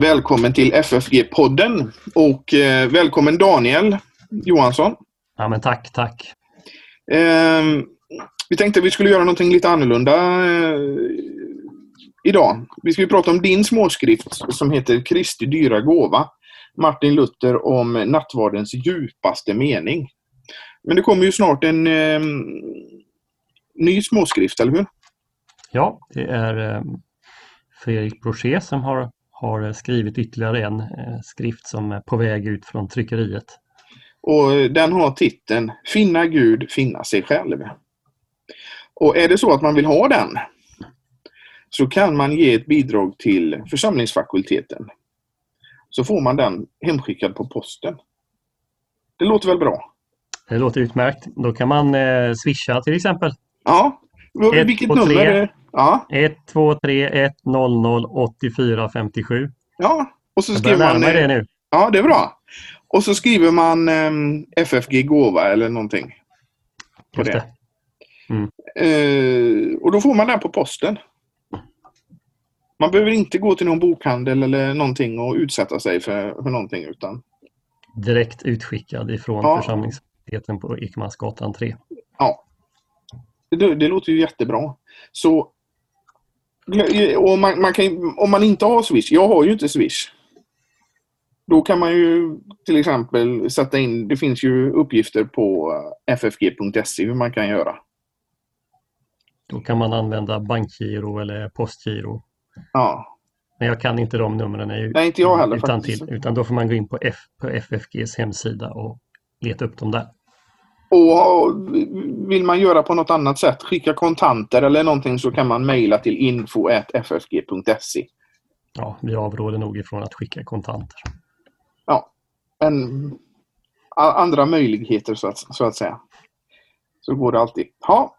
Välkommen till FFG-podden och eh, välkommen Daniel Johansson. Ja, men tack, tack. Eh, vi tänkte att vi skulle göra någonting lite annorlunda eh, idag. Vi ska ju prata om din småskrift som heter Kristi dyra gåva. Martin Luther om nattvardens djupaste mening. Men det kommer ju snart en eh, ny småskrift, eller hur? Ja, det är eh, Fredrik Brochet som har, har skrivit ytterligare en eh, skrift som är på väg ut från tryckeriet. Och den har titeln Finna Gud, finna sig själv. Och är det så att man vill ha den så kan man ge ett bidrag till församlingsfakulteten. Så får man den hemskickad på posten. Det låter väl bra? Det låter utmärkt. Då kan man eh, swisha till exempel. Ja, vilket nummer? Är det? Ja. 123 100 84 57. Ja, och så skriver man... det nu. Ja, det är bra. Och så skriver man um, FFG gåva eller någonting. På Just det. det. Mm. Uh, och då får man den på posten. Man behöver inte gå till någon bokhandel eller någonting och utsätta sig för, för någonting utan direkt utskickad ifrån ja. församlingsfakulteten på Ekmansgatan 3. Ja. Det, det, låter ju jättebra. Så och man, man kan, om man inte har Swish, jag har ju inte Swish. Då kan man ju till exempel sätta in, det finns ju uppgifter på ffg.se hur man kan göra. Då kan man använda bankgiro eller postgiro. Ja. Men jag kan inte de numren. Nej, inte jag heller utan, till, utan då får man gå in på, F, på FFGs hemsida och leta upp dem där. Och vill man göra på något annat sätt, skicka kontanter eller någonting så kan man mejla till info.ffg.se. Ja, vi avråder nog ifrån att skicka kontanter. Ja, men andra möjligheter så att, så att säga. Så går det alltid. Ja.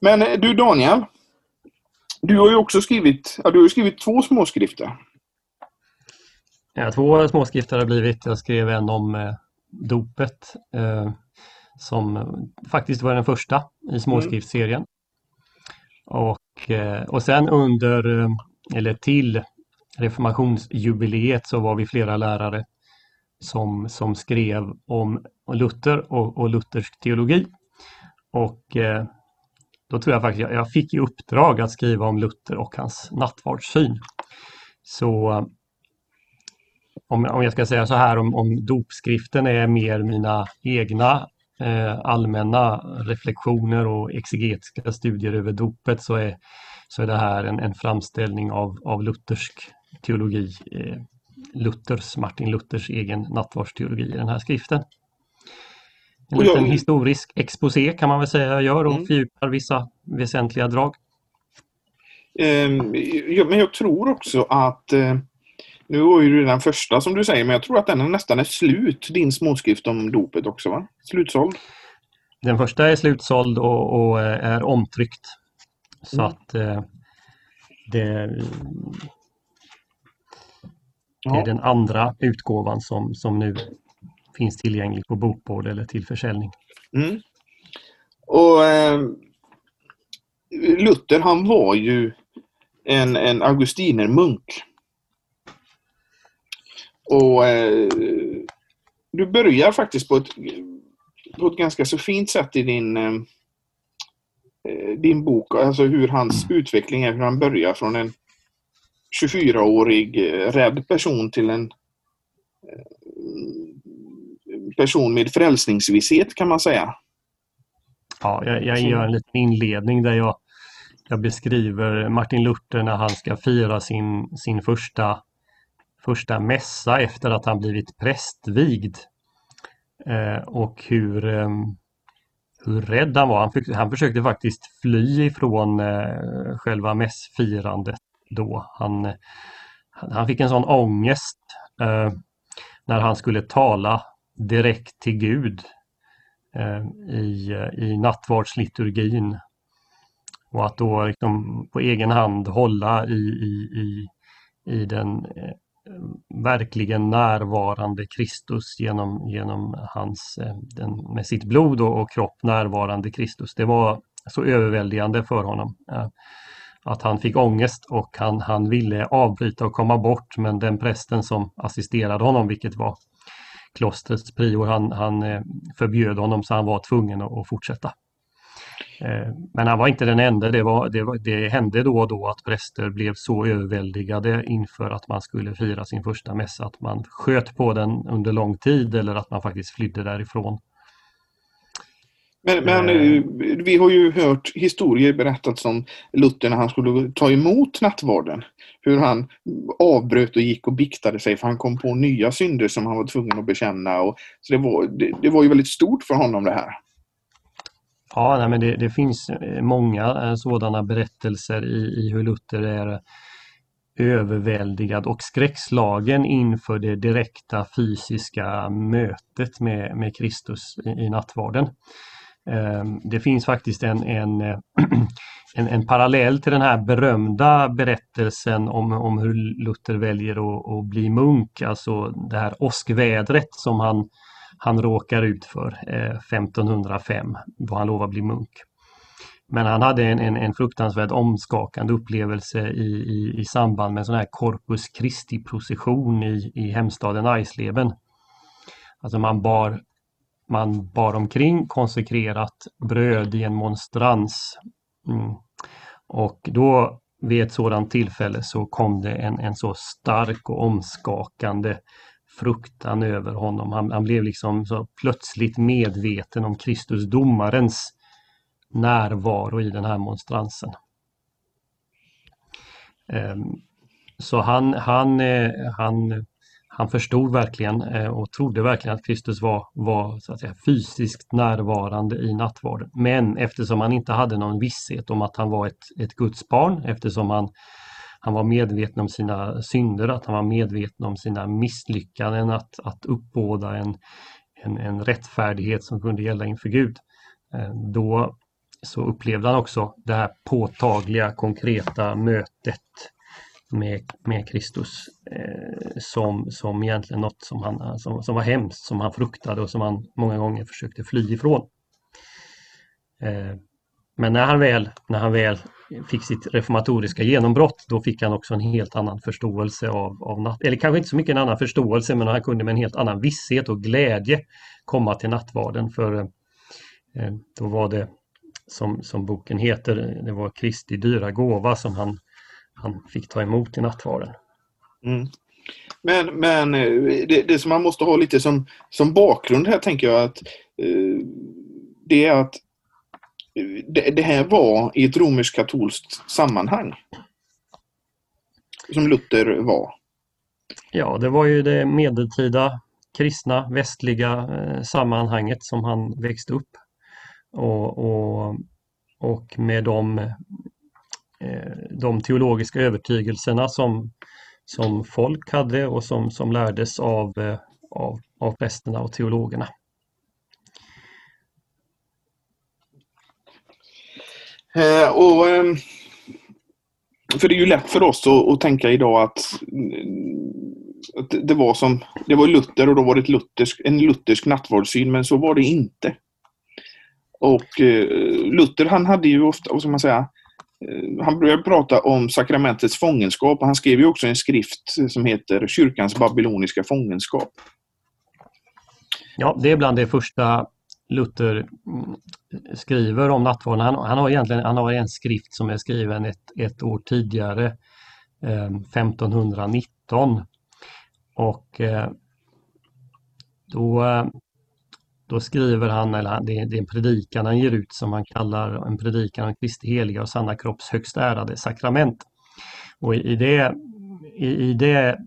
Men eh, du Daniel, du har ju också skrivit, ja, du har skrivit två småskrifter. Ja, två småskrifter har blivit. Jag skrev en om eh, dopet eh, som faktiskt var den första i småskriftsserien. Mm. Och, eh, och sen under, eh, eller till reformationsjubileet så var vi flera lärare som, som skrev om Luther och, och luthersk teologi. Och eh, då tror jag faktiskt jag, jag fick i uppdrag att skriva om Luther och hans nattvardssyn. Så om, om jag ska säga så här om, om dopskriften är mer mina egna allmänna reflektioner och exegetiska studier över dopet så är, så är det här en, en framställning av, av luthersk teologi, eh, Luthers, Martin Luthers egen nattvardsteologi i den här skriften. En liten jag... historisk exposé kan man väl säga jag gör och mm. fördjupar vissa väsentliga drag. Um, ja, men jag tror också att uh, nu var ju den första som du säger, men jag tror att den är nästan är slut, din småskrift om dopet också va? Slutsåld? Den första är slutsåld och, och eh, är omtryckt. Så mm. att uh, det, det är den andra utgåvan som, som nu finns tillgänglig på bokbord eller till försäljning. Mm. Och eh, Luther han var ju en, en augustinermunk. Och eh, du börjar faktiskt på ett, på ett ganska så fint sätt i din, eh, din bok, alltså hur hans utveckling är, hur han börjar från en 24-årig eh, rädd person till en eh, person med frälsningsvisshet kan man säga. Ja, jag, jag gör en liten inledning där jag, jag beskriver Martin Luther när han ska fira sin, sin första, första mässa efter att han blivit prästvigd. Eh, och hur, eh, hur rädd han var. Han, fick, han försökte faktiskt fly ifrån eh, själva mässfirandet då. Han, eh, han fick en sån ångest eh, när han skulle tala direkt till Gud eh, i, eh, i nattvardsliturgin. Och att då liksom på egen hand hålla i, i, i, i den eh, Eh, verkligen närvarande Kristus genom, genom hans, eh, den, med sitt blod och, och kropp närvarande Kristus. Det var så överväldigande för honom. Eh, att han fick ångest och han, han ville avbryta och komma bort men den prästen som assisterade honom, vilket var klostrets prior, han, han förbjöd honom så han var tvungen att, att fortsätta. Eh, men han var inte den enda. Det, var, det, var, det hände då och då att präster blev så överväldigade inför att man skulle fira sin första mässa att man sköt på den under lång tid eller att man faktiskt flydde därifrån. Men, men eh, vi har ju hört historier berättats om Luther när han skulle ta emot nattvarden. Hur han avbröt och gick och biktade sig för han kom på nya synder som han var tvungen att bekänna. Och, så det var, det, det var ju väldigt stort för honom det här. Ja, nej, men det, det, finns eh, många eh, sådana berättelser i, i hur Luther är eh, överväldigad och skräckslagen inför det direkta fysiska mötet med, med Kristus i, i nattvarden. Ehm, det finns faktiskt en, en, en, en, parallell till den här berömda berättelsen om, om hur Luther väljer att, att bli munk, alltså det här åskvädret som han han råkar ut för eh, 1505 då han lovar bli munk. Men han hade en, en, en fruktansvärt omskakande upplevelse i, i, i samband med en sån här Corpus Christi-procession i, i hemstaden Eisleben. Alltså man bar, man bar omkring konsekrerat bröd i en monstrans. Mm. Och då vid ett sådant tillfälle så kom det en, en så stark och omskakande fruktan över honom. Han, han blev liksom så plötsligt medveten om Kristus domarens närvaro i den här monstransen. Ehm, så han, han, eh, han, han förstod verkligen eh, och trodde verkligen att Kristus var, var så att säga, fysiskt närvarande i nattvarden. Men eftersom han inte hade någon visshet om att han var ett, ett Guds barn, eftersom han han var medveten om sina synder, att han var medveten om sina misslyckanden, att, att uppbåda en, en, en rättfärdighet som kunde gälla inför Gud. Eh, då så upplevde han också det här påtagliga, konkreta mötet med, med Kristus eh, som, som egentligen något som, han, som, som var hemskt, som han fruktade och som han många gånger försökte fly ifrån. Eh, men när han väl, när han väl fick sitt reformatoriska genombrott, då fick han också en helt annan förståelse av, av natt, eller kanske inte så mycket en annan förståelse, men han kunde med en helt annan visshet och glädje komma till nattvarden. För eh, då var det, som, som boken heter, det var Kristi dyra gåva som han, han fick ta emot i nattvarden. Mm. Men, men eh, det, det, som man måste ha lite som, som bakgrund här tänker jag att eh, det är att det, det här var i ett romersk-katolskt sammanhang. Som Luther var. Ja, det var ju det medeltida kristna västliga eh, sammanhanget som han växte upp. Och, och, och med de, eh, de teologiska övertygelserna som, som folk hade och som, som lärdes av, eh, av, av prästerna och teologerna. Eh, och, ehm, för det är ju lätt för oss att, att tänka idag att, eh, att, det var som det var Luther och då var det luthersk, en luthersk nattvardssyn, men så var det inte. Och eh, Luther han hade ju ofta, vad ska man säga, han började prata om sakramentets fångenskap och han skrev ju också en skrift som heter Kyrkans babyloniska fångenskap. Ja, det är bland det första Luther mm, skriver om nattvarden. Han, han, har egentligen han har en skrift som är skriven ett, ett år tidigare, eh, 1519. Och eh, då, då skriver han, eller det, det är en predikan han ger ut som han kallar en predikan om Kristi heliga och sanna kropps högst ärade sakrament. Och i, det, i, i det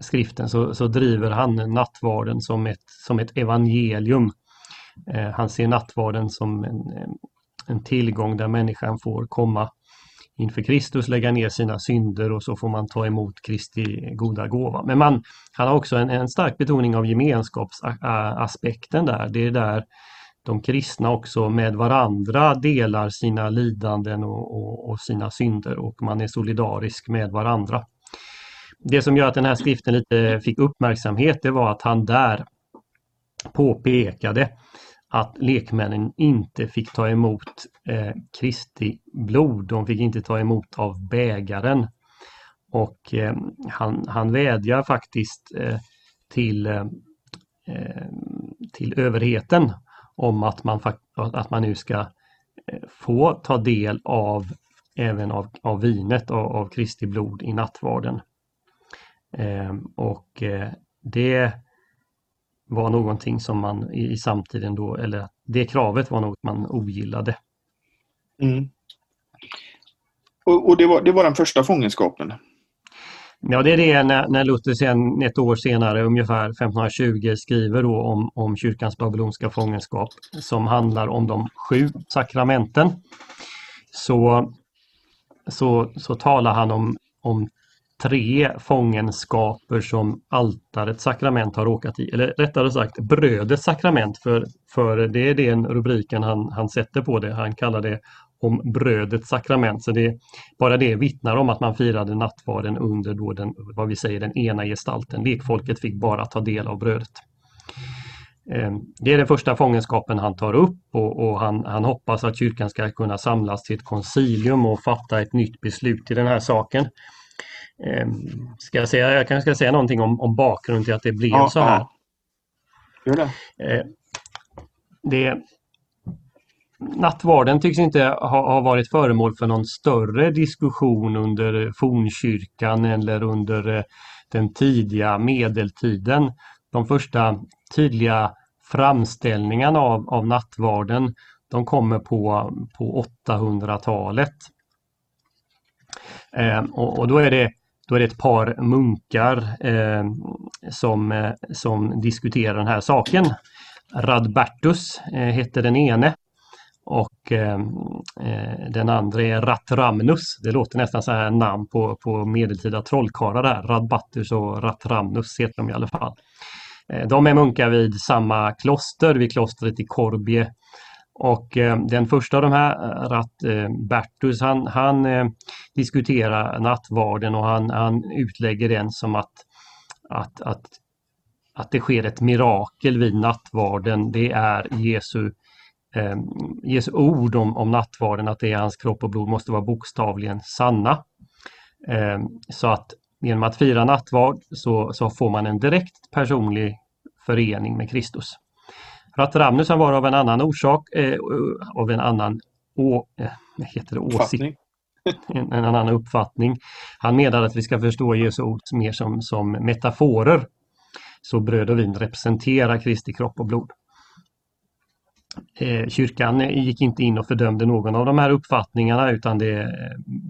skriften så, så, driver han nattvarden som ett, som ett evangelium Eh, han ser nattvarden som en, en tillgång där människan får komma inför Kristus, lägga ner sina synder och så får man ta emot Kristi goda gåva. Men man, han har också en, en stark betoning av gemenskapsaspekten där. Det är där de kristna också med varandra delar sina lidanden och, och, och, sina synder och man är solidarisk med varandra. Det som gör att den här skriften lite fick uppmärksamhet det var att han där påpekade att lekmännen inte fick ta emot eh, Kristi blod. De fick inte ta emot av bägaren. Och eh, han, han vädjar faktiskt eh, till, eh, eh till överheten om att man, att man nu ska eh, få ta del av även av, av vinet av, av Kristi blod i nattvarden. Eh, och det var någonting som man i, i samtiden då, eller det kravet var något man ogillade. Mm. Och, och det, var, det var den första fångenskapen? Ja, det är det när, när Luther sen ett år senare, ungefär 1520, skriver då om, om kyrkans babylonska fångenskap som handlar om de sju sakramenten. Så, så, så talar han om, om tre fångenskaper som altarets sakrament har råkat i. Eller rättare sagt brödets sakrament för, för det är den rubriken han, han sätter på det. Han kallar det om brödets sakrament. Så det, bara det vittnar om att man firade nattvarden under då den, vad vi säger, den ena gestalten. Lekfolket fick bara ta del av brödet. Eh, det är den första fångenskapen han tar upp och, och han, han, hoppas att kyrkan ska kunna samlas till ett koncilium och fatta ett nytt beslut i den här saken. Ehm, ska jag, säga, jag kanske ska säga någonting om, om bakgrunden till att det blev ja, så här. Ja. Det. Ehm, det Nattvarden tycks inte ha, ha, varit föremål för någon större diskussion under fornkyrkan eller under eh, den tidiga medeltiden. De första tydliga framställningarna av, av nattvarden de kommer på, på 800-talet. Eh, och, och, då är det då är det ett par munkar eh, som, eh, som diskuterar den här saken. Radbertus eh, heter den ene och eh, eh, den andra är Ratramnus. Det låter nästan så här namn på, på medeltida trollkarlar där. Radbattus och Ratramnus heter de i alla fall. Eh, de är munkar vid samma kloster, vid klostret i Korbie. Och eh, den första av de här, eh, eh, Bertus, han, han eh, diskuterar nattvarden och han, han utlägger den som att, att, att, att det sker ett mirakel vid nattvarden. Det är Jesu eh, Jesu ord om, om nattvarden, att det är hans kropp och blod, måste vara bokstavligen sanna. Eh, så att genom att fira nattvard så, så får man en direkt personlig förening med Kristus. Ratramnus var av en annan orsak, eh, av en annan å, eh, heter det, åsikt, en, en, annan uppfattning. Han menar att vi ska förstå Jesu ord mer som, som metaforer. Så bröd och vin representerar Kristi kropp och blod. Eh, kyrkan gick inte in och fördömde någon av de här uppfattningarna utan det,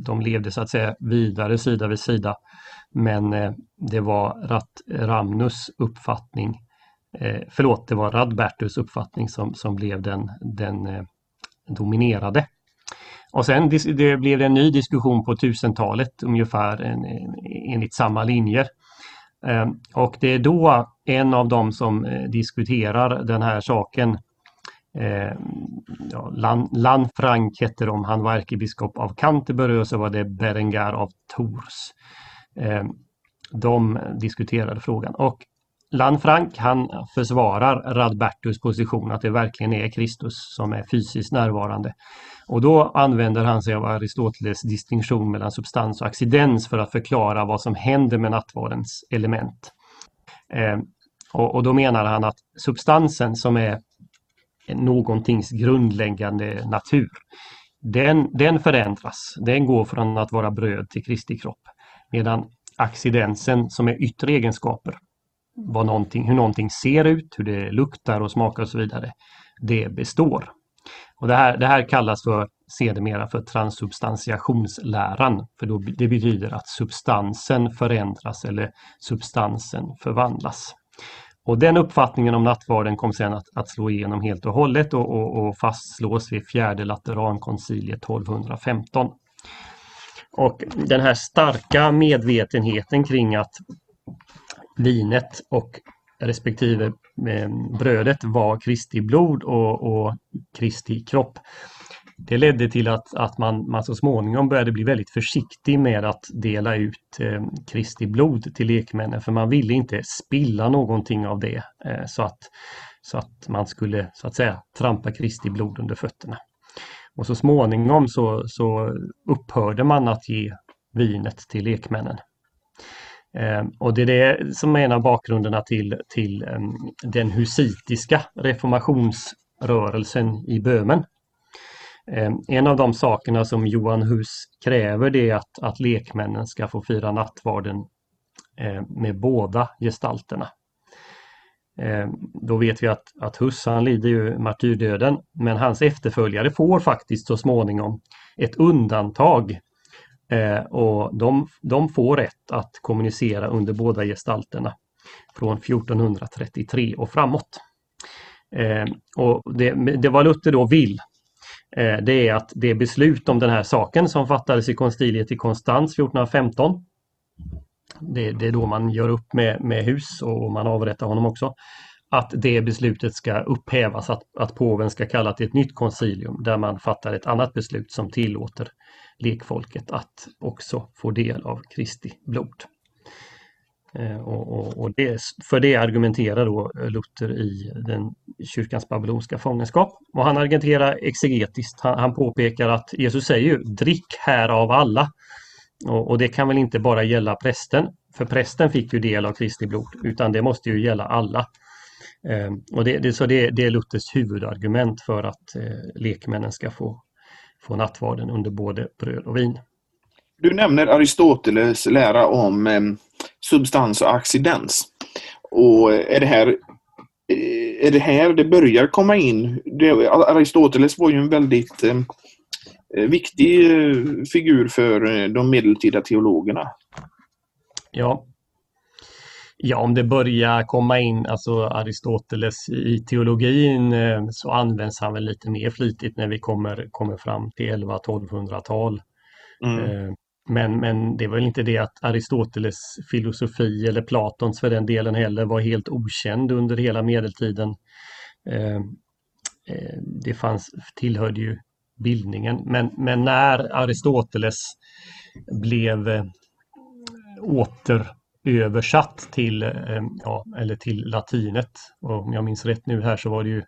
de levde så att säga vidare sida vid sida. Men eh, det var Ramnus uppfattning, eh, förlåt, det var Radbertus uppfattning som, som blev den, den eh, dominerade. Och sen det blev det en ny diskussion på 1000-talet ungefär enligt samma linjer. Ehm, och det är då en av dem som eh, diskuterar den här saken Eh, ja, Lanfranc hette de, han var ärkebiskop av Canterbury och så var det Berengar av Tours. Eh, de diskuterade frågan och Lanfranc han försvarar Radbertus position att det verkligen är Kristus som är fysiskt närvarande. Och då använder han sig av Aristoteles distinktion mellan substans och accidens för att förklara vad som händer med nattvardens element. Eh, och, och, då menar han att substansen som är någontings grundläggande natur. Den, den förändras, den går från att vara bröd till Kristi kropp. Medan accidensen som är yttre egenskaper, vad någonting, hur någonting ser ut, hur det luktar och smakar och så vidare, det består. Och det, här, det här kallas för sedermera för transsubstantiationsläran. För då, det betyder att substansen förändras eller substansen förvandlas. Och den uppfattningen om nattvarden kom sedan att, att slå igenom helt och hållet och, och, och fastslås vid fjärde Laterankonciliet 1215. Och den här starka medvetenheten kring att vinet och respektive eh, brödet var Kristi blod och, och Kristi kropp det ledde till att, att man, man så småningom började bli väldigt försiktig med att dela ut eh, Kristi blod till lekmännen för man ville inte spilla någonting av det. Eh, så, att, så att man skulle så att säga trampa Kristi blod under fötterna. Och så småningom så, så upphörde man att ge vinet till lekmännen. Eh, och det är det som är en av bakgrunderna till, till eh, den husitiska reformationsrörelsen i Böhmen. Eh, en av de sakerna som Johan Hus kräver det är att, att lekmännen ska få fira nattvarden med båda gestalterna. Då vet vi att, att Hus han lider ju martyrdöden men hans efterföljare får faktiskt så småningom ett undantag Eh, och de, de får rätt att kommunicera under båda gestalterna från 1433 och framåt. Eh, och det, det var Luther då vill eh, det är att det beslut om den här saken som fattades i konstiliet i Konstans 1415 det, det, är då man gör upp med, med hus och man avrättar honom också. Att det beslutet ska upphävas, att, att påven ska kalla till ett nytt koncilium där man fattar ett annat beslut som tillåter lekfolket att också få del av Kristi blod. Eh, och, och, och det, för det argumenterar då Luther i den kyrkans babylonska fångenskap. Och han argumenterar exegetiskt. Han, han påpekar att Jesus säger ju drick här av alla. Och, och, det kan väl inte bara gälla prästen, för prästen fick ju del av Kristi blod, utan det måste ju gälla alla. Eh, och det, det, så det, det, är Luthers huvudargument för att eh, lekmännen ska få, få nattvarden under både bröd och vin. Du nämner Aristoteles lära om eh, substans och accidens. Och är det här är det här det börjar komma in? Det, Aristoteles var ju en väldigt eh, Eh, viktig eh, figur för eh, de medeltida teologerna. Ja. Ja, om det börjar komma in, alltså Aristoteles i teologin så används han väl lite mer flitigt när vi kommer, kommer fram till 11-1200-tal. Mm. Men, men det väl inte det att Aristoteles filosofi eller Platons för den delen heller var helt okänd under hela medeltiden. Det fanns, tillhörde ju bildningen. Men, men när Aristoteles blev eh, översatt till, eh, ja, eller till latinet, och om jag minns rätt nu här så var det ju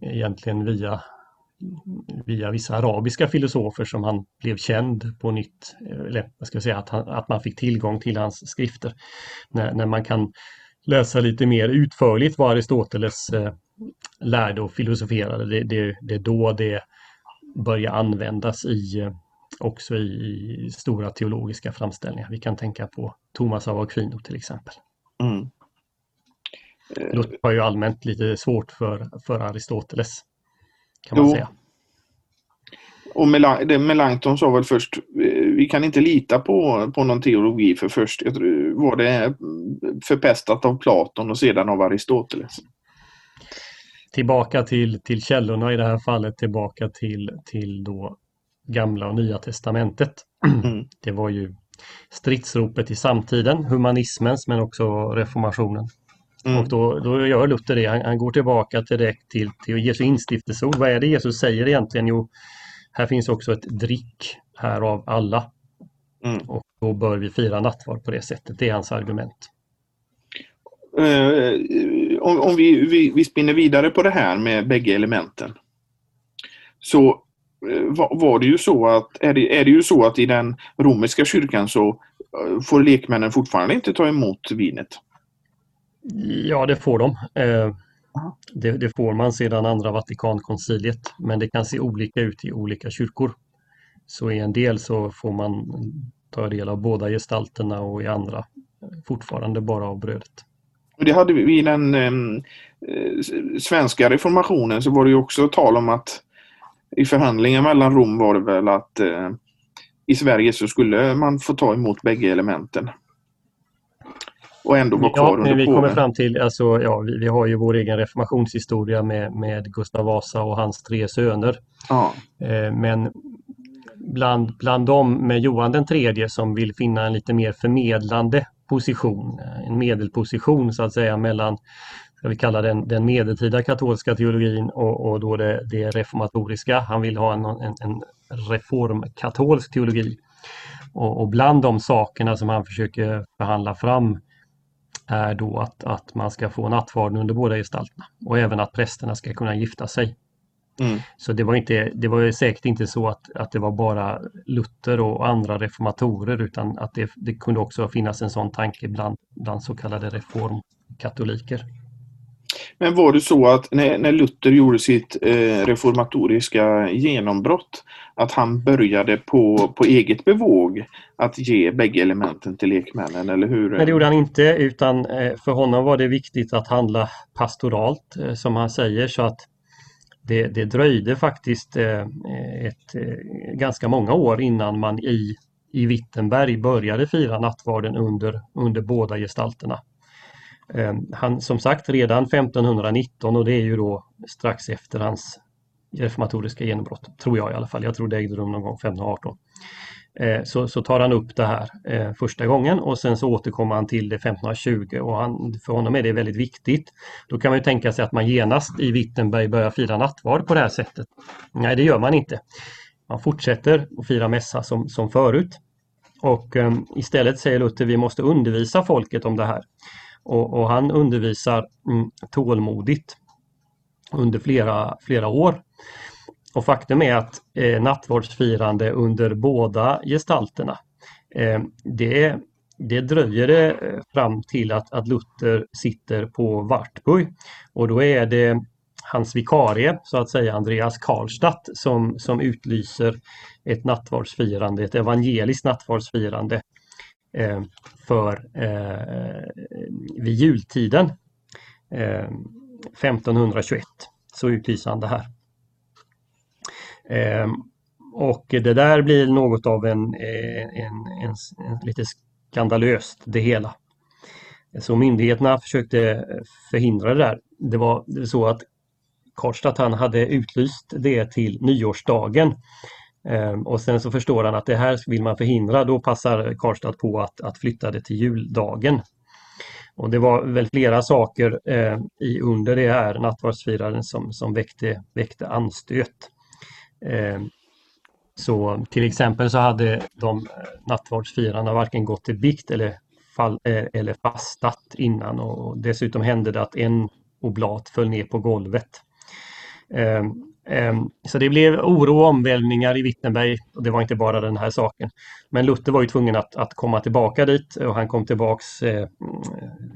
egentligen via via vissa arabiska filosofer som han blev känd på nytt, eh, eller vad ska jag säga, att, han, att man fick tillgång till hans skrifter. När, när man kan läsa lite mer utförligt vad Aristoteles eh, lärde och filosoferade, det, det, det är då det börjar användas i eh, också i stora teologiska framställningar. Vi kan tänka på Thomas av Aquino till exempel. Mm. Luther har ju allmänt lite svårt för, för Aristoteles. Kan man jo. säga. Och Melanchthon sa väl först, eh, vi kan inte lita på, på någon teologi för först var det förpestat av Platon och sedan av Aristoteles tillbaka till, till källorna i det här fallet, tillbaka till, till då gamla och nya testamentet. Mm. Det var ju stridsropet i samtiden, humanismens men också reformationen. Mm. Och då, då gör Luther det, han, han går tillbaka direkt till, till Jesu instiftelseord. Vad är det Jesus säger egentligen? Jo, här finns också ett drick här av alla. Mm. Och då bör vi fira nattvard på det sättet. Det är hans argument. Uh, om, om vi, vi, vi, spinner vidare på det här med bägge elementen. Så var, var, det ju så att, är det, är det ju så att i den romerska kyrkan så uh, får lekmännen fortfarande inte ta emot vinet? Ja, det får de. Det, det, får man sedan andra Vatikankonciliet, men det kan se olika ut i olika kyrkor. Så i en del så får man ta del av båda gestalterna och i andra fortfarande bara av brödet. Det hade vi i den eh, svenska reformationen så var det ju också tal om att i förhandlingar mellan Rom var det väl att eh, i Sverige så skulle man få ta emot bägge elementen. Och ändå vara kvar ja, under vi kommer fram till, alltså, ja, vi, vi, har ju vår egen reformationshistoria med, med Gustav Vasa och hans tre söner. Ja. Eh, men bland, bland dem med Johan den tredje som vill finna en lite mer förmedlande position, en medelposition så att säga mellan ska vi kalla den, den medeltida katolska teologin och, och då det, det, reformatoriska. Han vill ha en, en, en reformkatolsk teologi. Och, och, bland de sakerna som han försöker förhandla fram är då att, att man ska få nattvarden under båda gestalterna och även att prästerna ska kunna gifta sig. Mm. Så det var, inte, det var säkert inte så att, att det var bara Luther och andra reformatorer utan att det, det kunde också finnas en sån tanke bland, bland så kallade reformkatoliker. Men var det så att när, när Luther gjorde sitt eh, reformatoriska genombrott att han började på, på eget bevåg att ge bägge elementen till lekmännen, eller hur? Nej, det gjorde han inte, utan eh, för honom var det viktigt att handla pastoralt, eh, som han säger, så att det, det dröjde faktiskt eh, ett, eh, ganska många år innan man i, i Wittenberg började fira nattvarden under, under båda gestalterna. Eh, han, som sagt, redan 1519 och det är ju då strax efter hans reformatoriska genombrott, tror jag i alla fall. Jag tror det ägde rum någon gång 1518. Eh, så, så tar han upp det här eh, första gången och sen så återkommer han till det 1520 och han, för honom är det väldigt viktigt. Då kan man ju tänka sig att man genast i Wittenberg börjar fira nattvard på det här sättet. Nej, det gör man inte. Man fortsätter att fira mässa som, som förut. Och um, istället säger Luther vi måste undervisa folket om det här. Och, och han undervisar mm, tålmodigt under flera, flera år. Och faktum är att eh, nattvardsfirande under båda gestalterna, eh, det, det dröjer det fram till att, att Luther sitter på Wartburg. Och då är det hans vikarie, så att säga, Andreas Karlstadt, som, som utlyser ett nattvardsfirande, ett evangeliskt nattvardsfirande eh, Eh, för eh, vid jultiden. Eh, 1521 så utlyser han det här. Eh, och det där blir något av en, en, en, en, lite skandalöst det hela. Så myndigheterna försökte förhindra det där. Det var, så att Karlstad han hade utlyst det till nyårsdagen. Ehm, och sen så förstår han att det här vill man förhindra. Då passar Karlstad på att, att flytta det till juldagen. Och det var väl flera saker eh, i under det här nattvardsfiraren som, som väckte, väckte anstöt. Eh, så till exempel så hade de eh, nattvardsfirarna varken gått till bikt eller, fall, eh, eller fastat innan och dessutom hände det att en oblat föll ner på golvet. Ehm, Ehm, så det blev oro och omvälvningar i Wittenberg och det var inte bara den här saken. Men Luther var ju tvungen att, att komma tillbaka dit och han kom tillbaks eh, mm,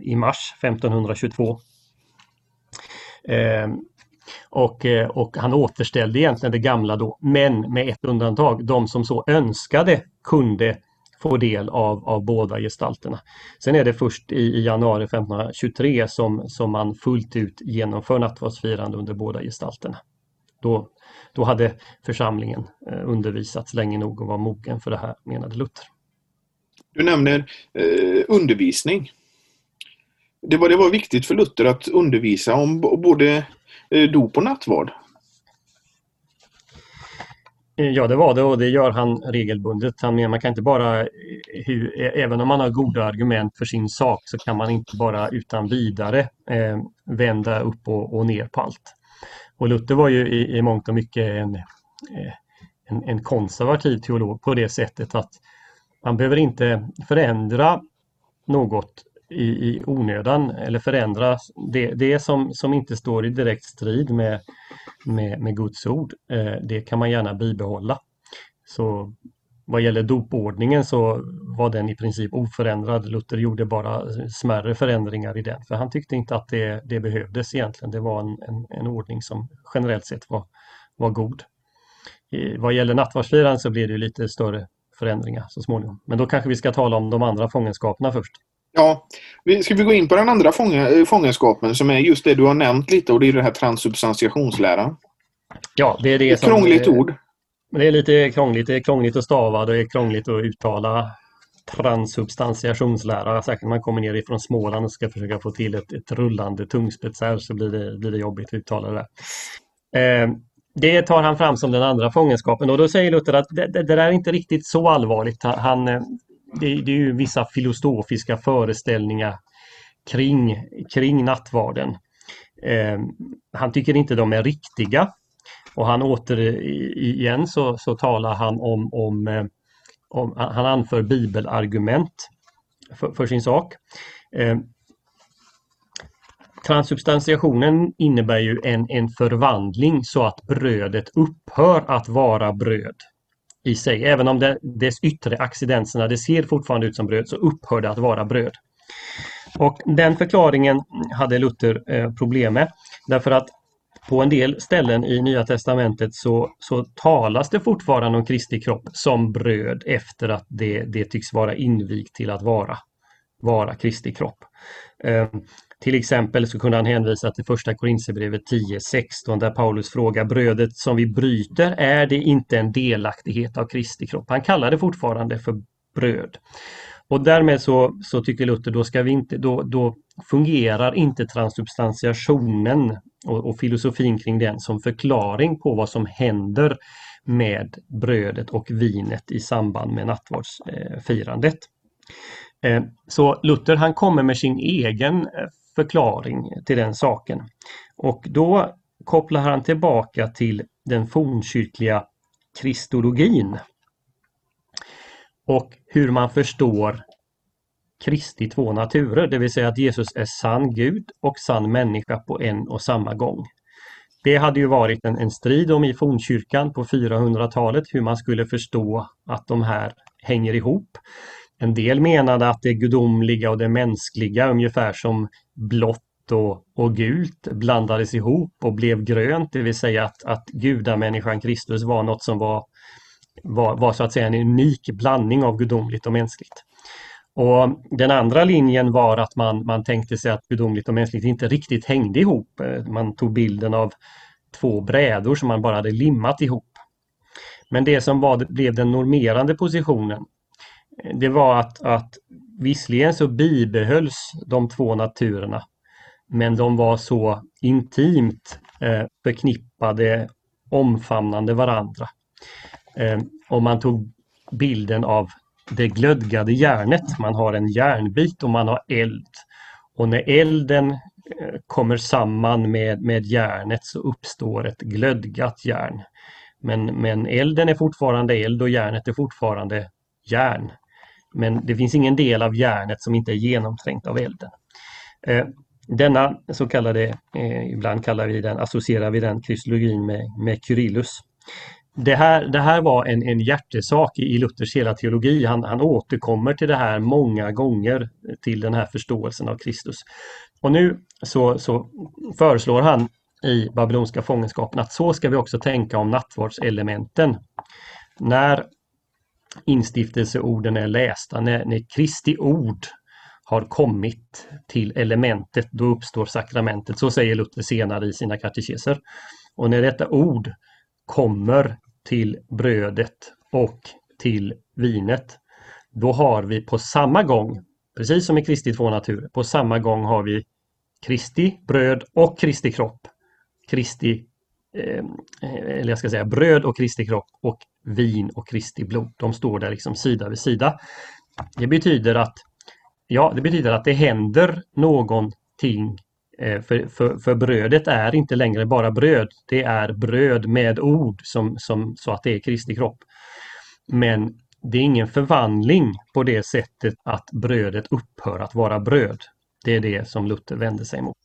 i mars 1522. Ehm, och, eh, och han återställde egentligen det gamla då, men med ett undantag. De som så önskade kunde få del av, av båda gestalterna. Sen är det först i, i januari 1523 som, som man fullt ut genomför nattvardsfirande under båda gestalterna. Då, då hade församlingen eh, undervisats länge nog och var mogen för det här, menade Luther. Du nämner eh, undervisning. Det var, det var viktigt för Luther att undervisa om både eh, dop och nattvard. Eh, ja, det var det och det gör han regelbundet. Han menar man kan inte bara, eh, hur, även om man har goda argument för sin sak, så kan man inte bara utan vidare eh, vända upp och, och ner på allt. Och Luther var ju i, i mångt och mycket en, eh, en, en konservativ teolog på det sättet att man behöver inte förändra något i, i onödan eller förändra det, det som, som inte står i direkt strid med, med, med Guds ord. Eh, det kan man gärna bibehålla. Så vad gäller dopordningen så var den i princip oförändrad. Luther gjorde bara smärre förändringar i den för han tyckte inte att det, det behövdes egentligen. Det var en, en, en ordning som generellt sett var, var god. I, vad gäller nattvardsfirandet så blir det lite större förändringar så småningom. Men då kanske vi ska tala om de andra fångenskaperna först. Ja, ska vi gå in på den andra fångenskapen som är just det du har nämnt lite och det är den här transsubstantiationsläran. Ja, det är det Ett som... Krångligt ord. Det är lite krångligt. Det är krångligt att stava, det är krångligt att uttala transsubstantiationslära. Särskilt när man kommer ner ifrån Småland och ska försöka få till ett, ett rullande tungspets här så blir det, blir det jobbigt att uttala det. Eh, det tar han fram som den andra fångenskapen och då säger Luther att det, det, det där är inte riktigt så allvarligt. Han, eh, det, det är ju vissa filosofiska föreställningar kring, kring nattvarden. Eh, han tycker inte de är riktiga och han åter igen så, så talar han om, om, eh, om eh, han anför bibelargument för, för sin sak. Eh, transubstantiationen innebär ju en, en förvandling så att brödet upphör att vara bröd i sig. Även om det, dess yttre accidenserna, det ser fortfarande ut som bröd, så upphör det att vara bröd. Och den förklaringen hade Luther eh, problem med. Därför att på en del ställen i Nya Testamentet så, så talas det fortfarande om Kristi kropp som bröd efter att det, det tycks vara invigt till att vara, vara Kristi kropp. Eh, till exempel så kunde han hänvisa till första Korinthierbrevet 10.16 där Paulus frågar brödet som vi bryter, är det inte en delaktighet av Kristi kropp? Han kallar det fortfarande för bröd. Och därmed så, så tycker Luther då, ska vi inte, då, då fungerar inte transubstantiationen och, och filosofin kring den som förklaring på vad som händer med brödet och vinet i samband med nattvardsfirandet. Eh, så Luther han kommer med sin egen eh, förklaring till den saken. Och då kopplar han tillbaka till den fornkyrkliga kristologin och hur man förstår Kristi två naturer, det vill säga att Jesus är sann Gud och sann människa på en och samma gång. Det hade ju varit en, en strid om i fornkyrkan på 400-talet hur man skulle förstå att de här hänger ihop. En del menade att det gudomliga och det mänskliga ungefär som blått och, och gult blandades ihop och blev grönt, det vill säga att, att gudamänniskan Kristus var något som var, var, var så att säga en unik blandning av gudomligt och mänskligt. Och Den andra linjen var att man, man tänkte sig att gudomligt och mänskligt inte riktigt hängde ihop. Eh, man tog bilden av två brädor som man bara hade limmat ihop. Men det som var, blev den normerande positionen eh, det var att, att visserligen så bibehölls de två naturerna men de var så intimt eh, förknippade, omfamnande varandra. Eh, och man tog bilden av det glödgade järnet. Man har en järnbit och man har eld. Och när elden eh, kommer samman med, med järnet så uppstår ett glödgat järn. Men, men elden är fortfarande eld och järnet är fortfarande järn. Men det finns ingen del av järnet som inte är genomträngt av elden. Eh, denna så kallade, eh, ibland kallar vi den, associerar vi den kristologin med, med Kyrillus. Det här, det här var en, en hjärtesak i Luthers hela teologi. Han, han återkommer till det här många gånger, till den här förståelsen av Kristus. Och nu så, så föreslår han i babylonska fångenskapen att så ska vi också tänka om nattvardselementen. När instiftelseorden är lästa, när, när Kristi ord har kommit till elementet, då uppstår sakramentet. Så säger Luther senare i sina katekeser. Och när detta ord kommer till brödet och till vinet, då har vi på samma gång, precis som i Kristi två naturer, på samma gång har vi Kristi bröd och Kristi kropp. Kristi, eh, eller jag ska säga bröd och Kristi kropp och vin och Kristi blod. De står där liksom sida vid sida. Det betyder att Ja, det betyder att det händer någonting Eh, för, för, för, brödet är inte längre bara bröd. Det är bröd med ord som, som, så att det är Kristi kropp. Men det är ingen förvandling på det sättet att brödet upphör att vara bröd. Det är det som Luther vänder sig mot.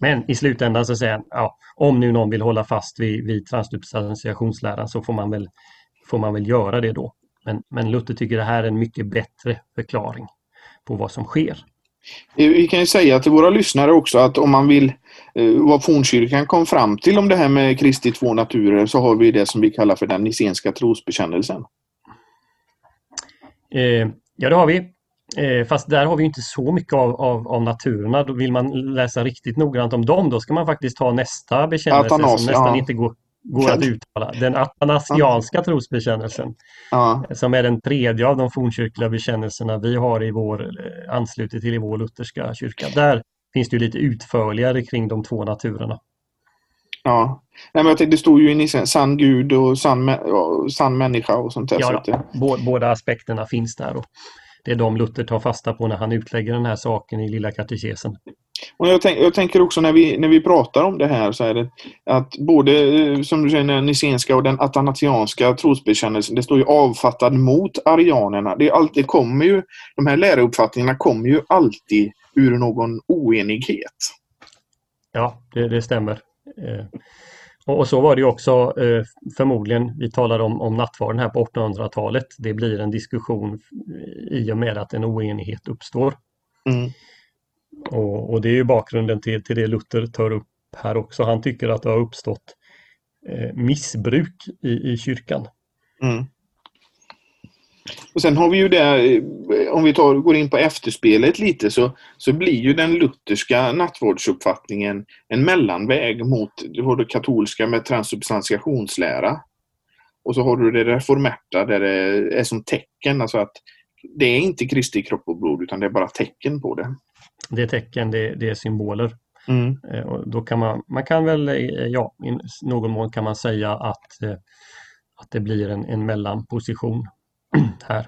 Men i slutändan så säger han, ja, om nu någon vill hålla fast vid, vid transsubstantiationsläran så får man väl får man väl göra det då. Men, men Luther tycker det här är en mycket bättre förklaring på vad som sker. Vi kan ju säga till våra lyssnare också att om man vill eh, vad fornkyrkan kom fram till om det här med Kristi två naturer så har vi det som vi kallar för den nicenska trosbekännelsen. Eh, ja, det har vi. Eh, fast där har vi inte så mycket av, av, av naturerna. Då vill man läsa riktigt noggrant om dem, då ska man faktiskt ta nästa bekännelse Atanas, som nästan ja. inte går, går att uttala. Den atanasianska trosbekännelsen. Ja. Som är den tredje av de fornkyrkliga bekännelserna vi har i vår, eh, anslutit till i vår lutherska kyrka. Där finns det lite utförligare kring de två naturerna. Ja, Nej, men jag tänkte, det står ju i Nissen, sann Gud och sann, sann människa och sånt där. Ja, så att, båda aspekterna finns där. Och det är de Luther tar fasta på när han utlägger den här saken i Lilla katekesen. Och jag, tänk, jag, tänker också när vi, när vi pratar om det här så är det att både eh, som du säger den nicenska och den atanasianska trosbekännelsen, det står ju avfattad mot arianerna. Det, alltid kommer ju, de här lärouppfattningarna kommer ju alltid ur någon oenighet. Ja, det, det stämmer. Och, och, så var det också eh, förmodligen, vi talar om, om nattvarden här på 1800-talet. Det blir en diskussion i och med att en oenighet uppstår. Mm. Och, och, det är ju bakgrunden till, till det Luther tar upp här också. Han tycker att det har uppstått eh, missbruk i, i kyrkan. Mm. Och sen har vi ju det, om vi tar, går in på efterspelet lite, så, så blir ju den lutherska nattvårdsuppfattningen en mellanväg mot det katolska med transubstantiationslära. Och så har du det reformerta där det är som tecken, alltså att det är inte Kristi kropp och blod utan det är bara tecken på det. Det är tecken, det, det är symboler. Mm. Eh, och då kan man, man kan väl, eh, ja, i någon mån kan man säga att, eh, att det blir en, en mellanposition här.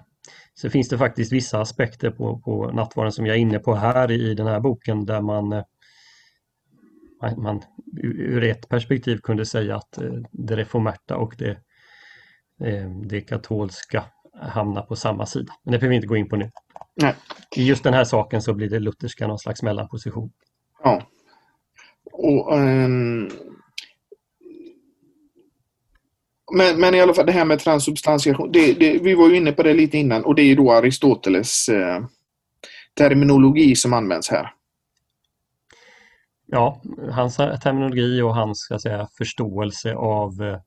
Så finns det faktiskt vissa aspekter på, på nattvarden som jag är inne på här i den här boken där man, eh, man ur ett perspektiv kunde säga att eh, det reformerta och det, eh, det katolska hamnar på samma sida. Men det behöver vi inte gå in på nu. Nej. I just den här saken så blir det lutherska någon slags mellanposition. Ja. Och, um, men, men i alla fall det här med transubstantiation, det, det, vi var ju inne på det lite innan och det är ju då Aristoteles eh, terminologi som används här. Ja, hans terminologi och hans ska säga, förståelse av, eh,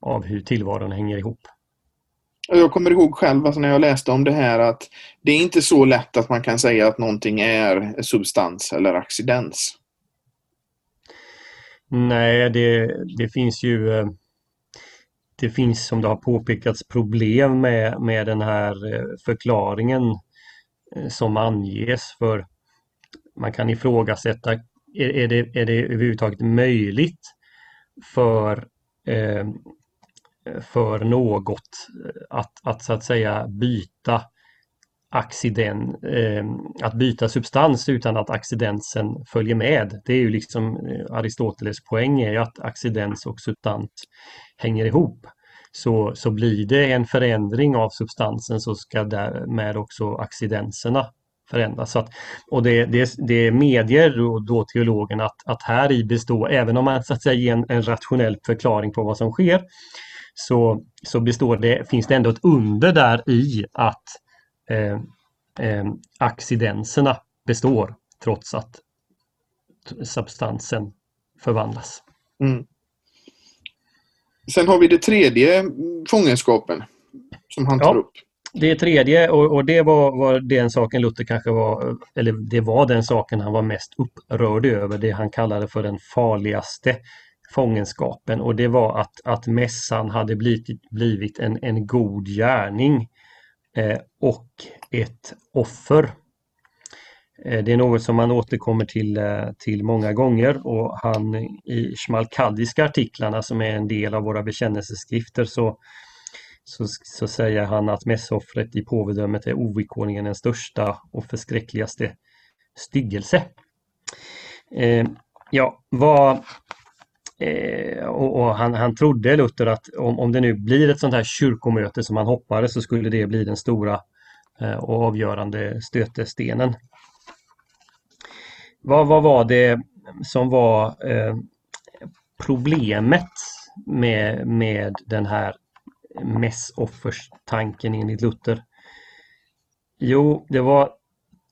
av hur tillvaron hänger ihop. Jag kommer ihåg själv alltså när jag läste om det här att det är inte så lätt att man kan säga att någonting är substans eller accidens. Nej, det, det finns ju eh, det finns som det har påpekats problem med, med den här eh, förklaringen eh, som anges för man kan ifrågasätta är, är, det, är det överhuvudtaget möjligt för, eh, för något eh, att, att så att säga byta accident, eh, att byta substans utan att accidensen följer med. Det är ju liksom Aristoteles poäng är ju att accidens och substans hänger ihop. Så, så blir det en förändring av substansen så ska därmed också accidenserna förändras. Så att, och det, det, det medger då, då teologen att, att här i består, även om man så att säga ger en, en rationell förklaring på vad som sker, så, så består det, finns det ändå ett under där i att eh, eh, accidenserna består trots att substansen förvandlas. Mm. Sen har vi det tredje fångenskapen som han tar ja, upp. Det tredje och, och det var, var den saken Luther kanske var, eller det var den saken han var mest upprörd över, det han kallade för den farligaste fångenskapen och det var att, att mässan hade blivit, blivit en, en god gärning eh, och ett offer. Eh, det är något som man återkommer till, eh, till många gånger och han i Schmalkaldiska artiklarna som är en del av våra bekännelseskrifter så, så, så säger han att mässoffret i påvedömet är ovillkorligen den största och förskräckligaste styggelse. Eh, ja, vad, eh, och, och han, han trodde Luther att om, om det nu blir ett sånt här kyrkomöte som han hoppades så skulle det bli den stora eh, och avgörande stötestenen. Vad, vad var det som var eh, problemet med, med den här mässofferstanken enligt Luther? Jo, det var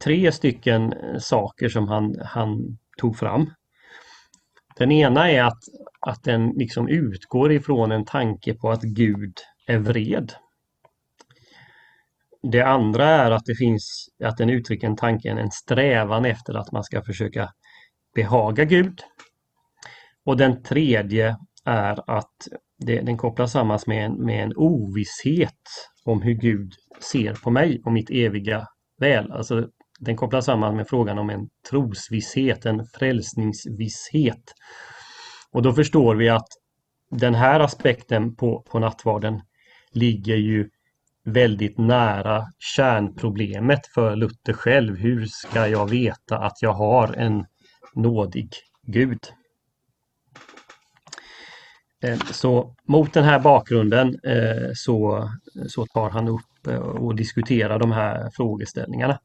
tre stycken eh, saker som han, han tog fram. Den ena är att, att den liksom utgår ifrån en tanke på att Gud är vred. Det andra är att det finns, att den uttrycker en tanke, en strävan efter att man ska försöka behaga Gud. Och den tredje är att det, den kopplas samman med en, med en ovisshet om hur Gud ser på mig och mitt eviga väl. Alltså, den kopplas samman med frågan om en trosvisshet, en frälsningsvisshet. Och då förstår vi att den här aspekten på, på nattvarden ligger ju väldigt nära kärnproblemet för Luther själv. Hur ska jag veta att jag har en nådig Gud? Eh, så mot den här bakgrunden eh, så, så tar han upp eh, och diskuterar de här frågeställningarna.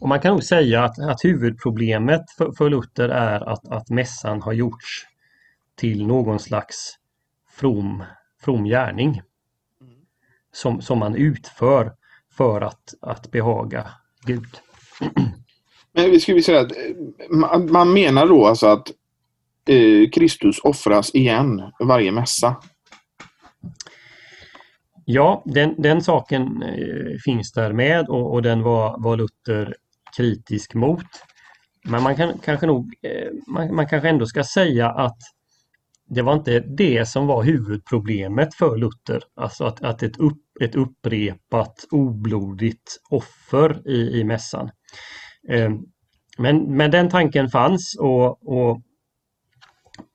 Och man kan nog säga att, att huvudproblemet för, för Luther är att, att mässan har gjorts till någon slags from, from gärning som, som man utför för att, att behaga Gud. Men vi skulle säga att eh, man menar då alltså att eh, Kristus offras igen varje mässa? Ja, den, den saken eh, finns där med och, och den var, var Luther kritisk mot. Men man kan kanske nog, eh, man, man kanske ändå ska säga att det var inte det som var huvudproblemet för Luther. Alltså att, att ett, upp, ett upprepat oblodigt offer i, i mässan. Eh, men, men den tanken fanns och, och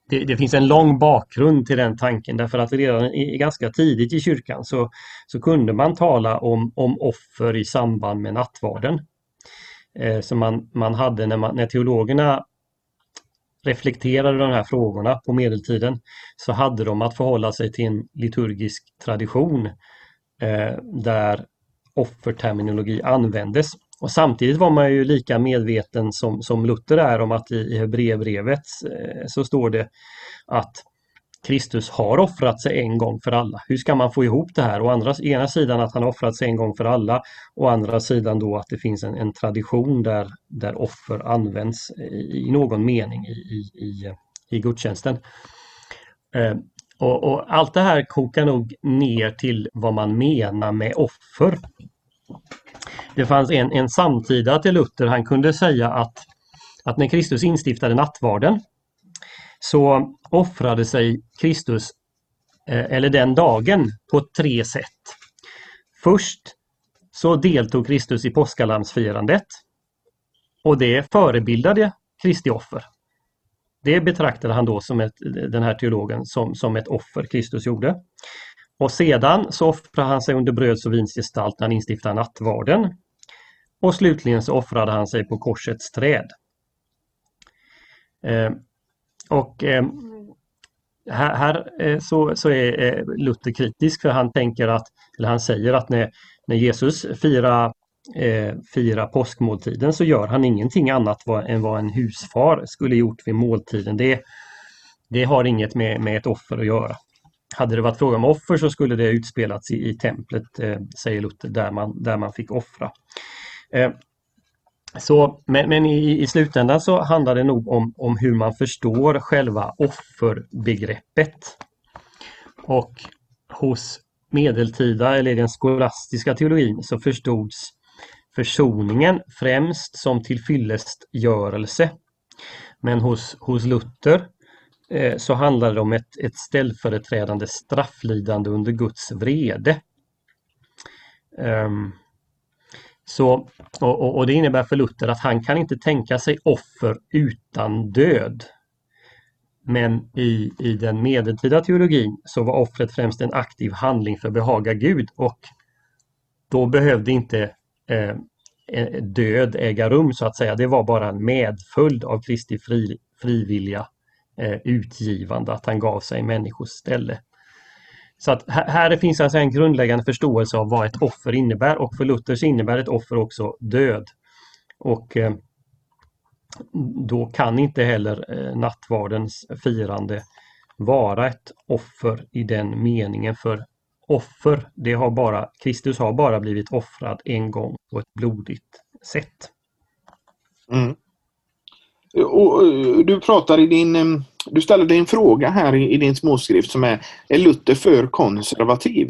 det, det, finns en lång bakgrund till den tanken därför att redan i, ganska tidigt i kyrkan så, så kunde man tala om, om offer i samband med nattvarden. Eh, som man, man hade när, man, när teologerna reflekterade de här frågorna på medeltiden så hade de att förhålla sig till en liturgisk tradition eh, där offerterminologi användes. Och samtidigt var man ju lika medveten som, som Luther är om att i, i Hebreerbrevet eh, så står det att Kristus har offrat sig en gång för alla. Hur ska man få ihop det här? Å andra, ena sidan att han har offrat sig en gång för alla, å andra sidan då att det finns en, en tradition där, där offer används i, i någon mening i, i, i, i gudstjänsten. Eh, och, och, allt det här kokar nog ner till vad man menar med offer. Det fanns en, en samtida till Luther, han kunde säga att, att när Kristus instiftade nattvarden så offrade sig Kristus, eh, eller den dagen, på tre sätt. Först så deltog Kristus i påskalamsfirandet och det förebildade Kristi offer. Det betraktade han då som ett, den här teologen som, som ett offer Kristus gjorde. Och sedan så offrade han sig under bröds och vins gestalt när han instiftade nattvarden. Och slutligen så offrade han sig på korsets träd. Eh, och eh, här, här eh, så, så, är eh, Luther kritisk för han tänker att, eller han säger att när, när Jesus firar eh, fira påskmåltiden så gör han ingenting annat vad, än vad en husfar skulle gjort vid måltiden. Det, det har inget med, med ett offer att göra. Hade det varit fråga om offer så skulle det utspelats i, i templet, eh, säger Luther, där man, där man fick offra. Eh, så, men, men i, i, slutändan så handlar det nog om, om hur man förstår själva offerbegreppet. Och hos medeltida eller den skolastiska teologin så förstods försoningen främst som tillfyllestgörelse. Men hos, hos Luther eh, så handlar det om ett, ett ställföreträdande strafflidande under Guds vrede. Um, så, och, och, det innebär för Luther att han kan inte tänka sig offer utan död. Men i, i den medeltida teologin så var offret främst en aktiv handling för att behaga Gud och då behövde inte eh, eh död äga rum så att säga. Det var bara en medföljd av Kristi fri, frivilliga eh, utgivande, att han gav sig i människors ställe. Så att här finns alltså en grundläggande förståelse av vad ett offer innebär och för Luthers innebär ett offer också död. Och eh, då kan inte heller eh, nattvardens firande vara ett offer i den meningen för offer, det har bara, Kristus har bara blivit offrad en gång på ett blodigt sätt. Mm. Och, eh, du pratar i din du ställer dig en fråga här i, i din småskrift som är Är Luther för konservativ?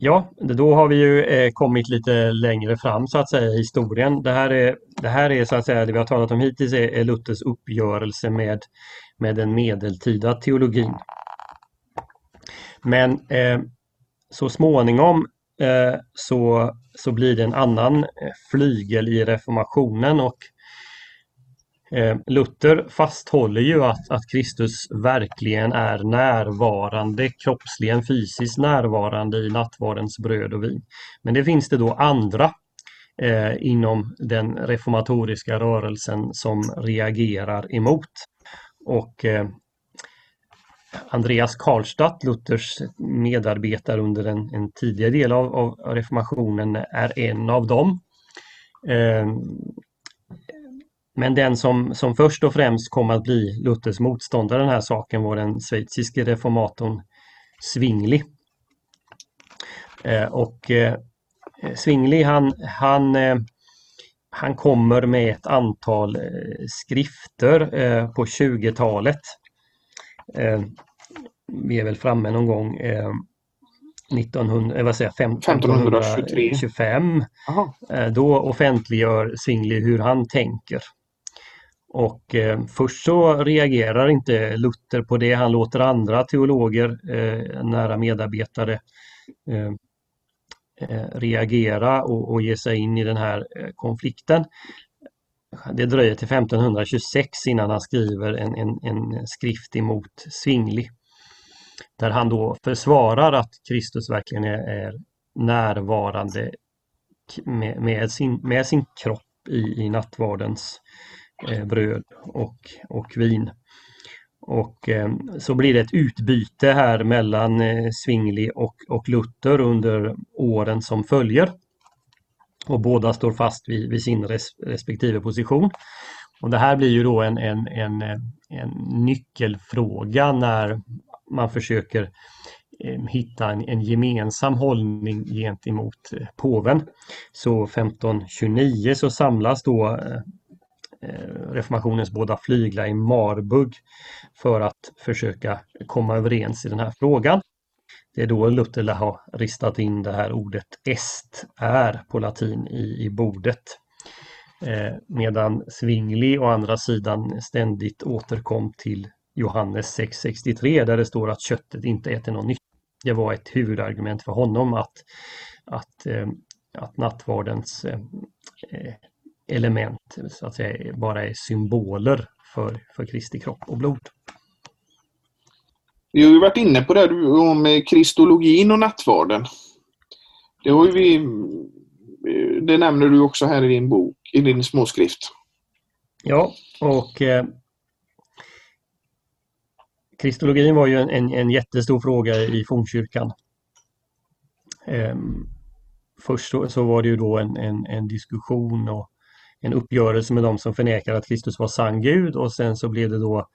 Ja, då har vi ju eh, kommit lite längre fram så att säga i historien. Det här är, det här är så att säga det vi har talat om hittills är, är Luthers uppgörelse med, med den medeltida teologin. Men eh, så småningom eh, så, så blir det en annan eh, flygel i reformationen och Eh, Luther fasthåller ju att, att Kristus verkligen är närvarande, kroppsligen fysiskt närvarande i nattvardens bröd och vin. Men det finns det då andra eh, inom den reformatoriska rörelsen som reagerar emot. Och eh, Andreas Karlstadt, Luthers medarbetare under en, en tidigare del av, av, reformationen, är en av dem. Eh, men den som, som först och främst kom att bli Luthers motståndare den här saken var den schweiziske reformatorn Zwingli. Eh, och eh, Zwingli han, han, eh, han kommer med ett antal skrifter på 20-talet. Eh, vi är väl framme någon gång 1900, vad säger, 1525. Då offentliggör Zwingli hur han tänker. Och eh, först så reagerar inte Luther på det, han låter andra teologer, eh, nära medarbetare, eh, eh reagera och, och ge sig in i den här eh, konflikten. Det dröjer till 1526 innan han skriver en, en, en skrift emot Svingli Där han då försvarar att Kristus verkligen är, är närvarande med, med, sin, med sin kropp i, i nattvardens Eh, bröd och, och vin. Och eh, så blir det ett utbyte här mellan eh, och, och Luther under åren som följer. Och båda står fast vid, vid sin res, respektive position. Och det här blir ju då en, en, en, en nyckelfråga när man försöker eh, hitta en, en, gemensam hållning gentemot eh, påven. Så 1529 så samlas då Eh, Eh, reformationens båda flyglar i Marburg för att försöka komma överens i den här frågan. Det är då Luther har ristat in det här ordet est är på latin i, i bordet. Eh, medan Zwingli å andra sidan ständigt återkom till Johannes 6.63 där det står att köttet inte äter någon nytta. Det var ett huvudargument för honom att, att, eh, att nattvardens eh, eh element så att säga bara är symboler för, för Kristi kropp och blod. Vi har ju varit inne på det om kristologin och nattvarden. Det, har vi, det nämner du också här i din bok, i din småskrift. Ja, och eh, kristologin var ju en, en, en jättestor fråga i fornkyrkan. Eh, först så, så, var det ju då en, en, en diskussion och en uppgörelse med de som förnekar att Kristus var sann Gud och sen så blev det då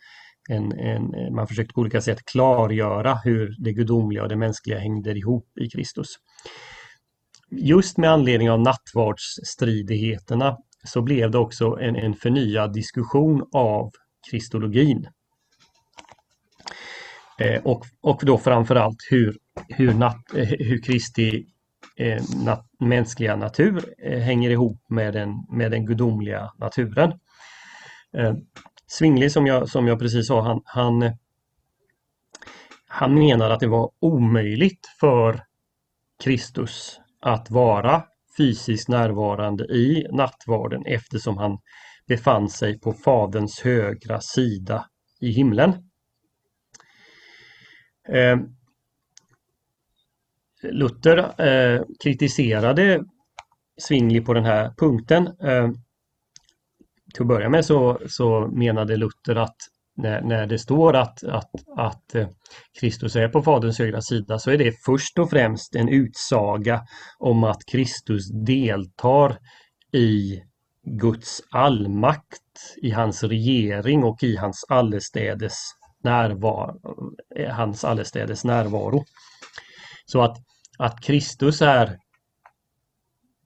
en, en, man försökte på olika sätt klargöra hur det gudomliga och det mänskliga hängde ihop i Kristus. Just med anledning av nattvardsstridigheterna så blev det också en, en förnyad diskussion av kristologin. Eh, och, och då framförallt hur, hur, natt, eh, hur Kristi eh, nat mänskliga natur eh, hänger ihop med den, med den gudomliga naturen. Eh, Svingli som jag, som jag precis sa, han, han, han menar att det var omöjligt för Kristus att vara fysiskt närvarande i nattvarden eftersom han befann sig på Faderns högra sida i himlen. Eh, Luther eh, kritiserade Zwingli på den här punkten. Eh, till att börja med så, så menade Luther att när, när det står att, att, att eh, Kristus är på Faderns högra sida så är det först och främst en utsaga om att Kristus deltar i Guds allmakt, i hans regering och i hans allestädes närvaro. Eh, hans allestädes närvaro. Så att att Kristus är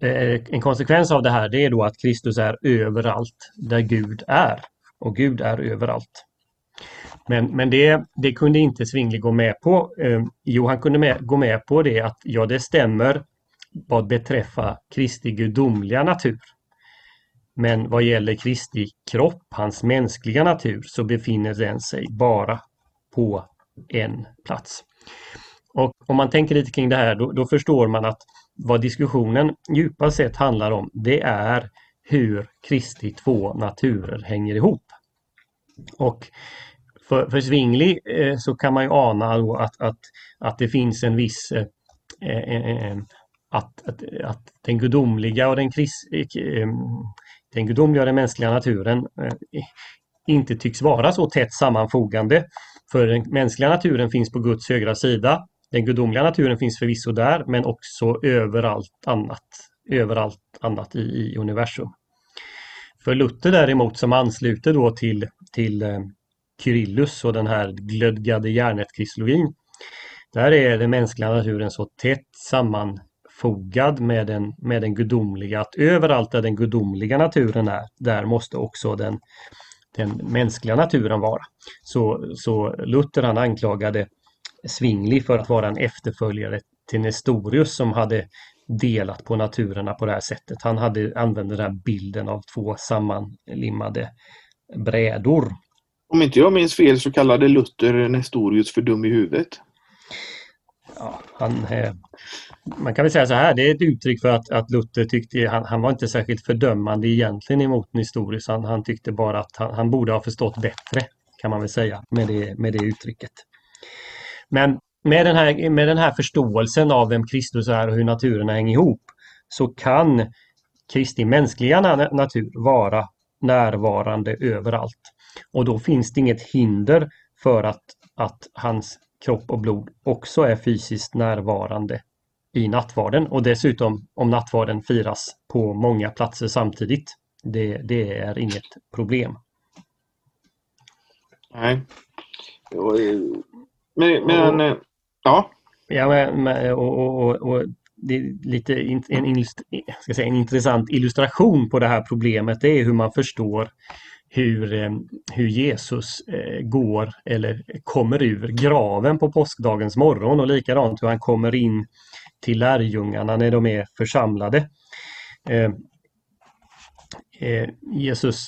eh, en konsekvens av det här det är då att Kristus är överallt där Gud är. Och Gud är överallt. Men, men det, det kunde inte Svingli gå med på. Eh, jo, han kunde med, gå med på det att ja, det stämmer vad beträffar Kristi gudomliga natur. Men vad gäller Kristi kropp, hans mänskliga natur, så befinner den sig bara på en plats. Och om man tänker lite kring det här då, då förstår man att vad diskussionen djupast sett handlar om det är hur Kristi två naturer hänger ihop. Och för, för Svingli eh, så kan man ju ana att, att, att det finns en viss eh, eh, eh, eh att, att, att den gudomliga och den, kris, eh, den gudomliga och den mänskliga naturen inte tycks vara så tätt sammanfogande För den mänskliga naturen finns på Guds högra sida. Den gudomliga naturen finns förvisso där men också överallt annat. Överallt annat i, i universum. För Luther däremot som ansluter då till, till eh, Kyrillus och den här glödgade järnet-kristologin. Där är den mänskliga naturen så tätt sammanfogad med den, med den gudomliga att överallt där den gudomliga naturen är, där måste också den, den mänskliga naturen vara. Så, så Luther han anklagade Zwingli för att vara en efterföljare till Nestorius som hade delat på naturerna på det här sättet. Han hade använt den här bilden av två sammanlimmade brädor. Om inte jag minns fel så kallade Luther Nestorius för dum i huvudet. Ja, han, eh, man kan väl säga så här, det är ett uttryck för att, att Luther tyckte, han, han var inte särskilt fördömande egentligen emot Nestorius. Han, han tyckte bara att han, han, borde ha förstått bättre, kan man väl säga, med det, med det uttrycket. Men med den, här, med den här förståelsen av vem Kristus är och hur naturerna hänger ihop så kan Kristi mänskliga natur vara närvarande överallt. Och då finns det inget hinder för att, att hans kropp och blod också är fysiskt närvarande i nattvarden och dessutom om nattvarden firas på många platser samtidigt. Det, det är inget problem. Nej. Eh, men, men och, ja. Ja, men, och, och, och, det är lite en, ska säga, en intressant illustration på det här problemet. Det är hur man förstår hur, eh, hur Jesus eh, går eller kommer ur graven på påskdagens morgon och likadant hur han kommer in till lärjungarna när de är församlade. Eh, Jesus,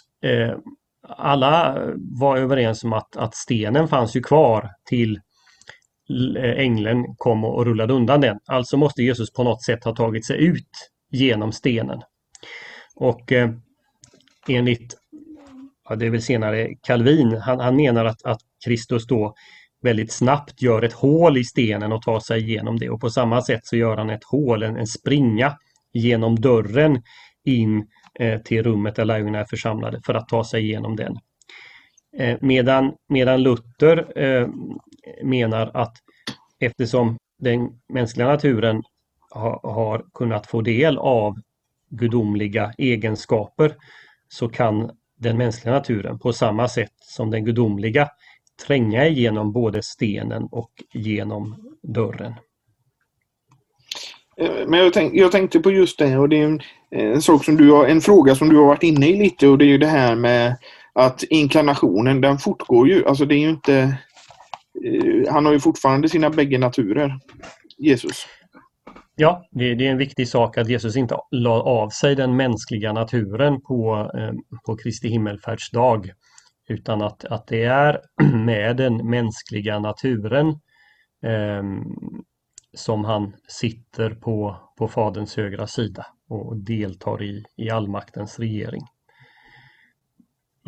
alla var överens om att, att stenen fanns ju kvar till Eh, ängeln kom och rullade undan den. Alltså måste Jesus på något sätt ha tagit sig ut genom stenen. Och eh, enligt ja, det är väl senare Calvin, han, han menar att, att Kristus då väldigt snabbt gör ett hål i stenen och tar sig igenom det och på samma sätt så gör han ett hål, en, en springa genom dörren in eh, till rummet där lärjungarna är församlade för att ta sig igenom den. Eh, medan, medan Luther eh, menar att eftersom den mänskliga naturen ha, har kunnat få del av gudomliga egenskaper så kan den mänskliga naturen på samma sätt som den gudomliga tränga igenom både stenen och genom dörren. Eh, men jag, tänk, jag tänkte på just det och det är en, en, sak som du har, en fråga som du har varit inne i lite och det är ju det här med att inkarnationen den fortgår ju. Alltså det är ju inte... Eh, han har ju fortfarande sina bägge naturer, Jesus. Ja, det, det, är en viktig sak att Jesus inte la av sig den mänskliga naturen på, eh, på Kristi himmelfärdsdag. Utan att, att det är med den mänskliga naturen eh, som han sitter på, på Faderns högra sida och deltar i, i allmaktens regering.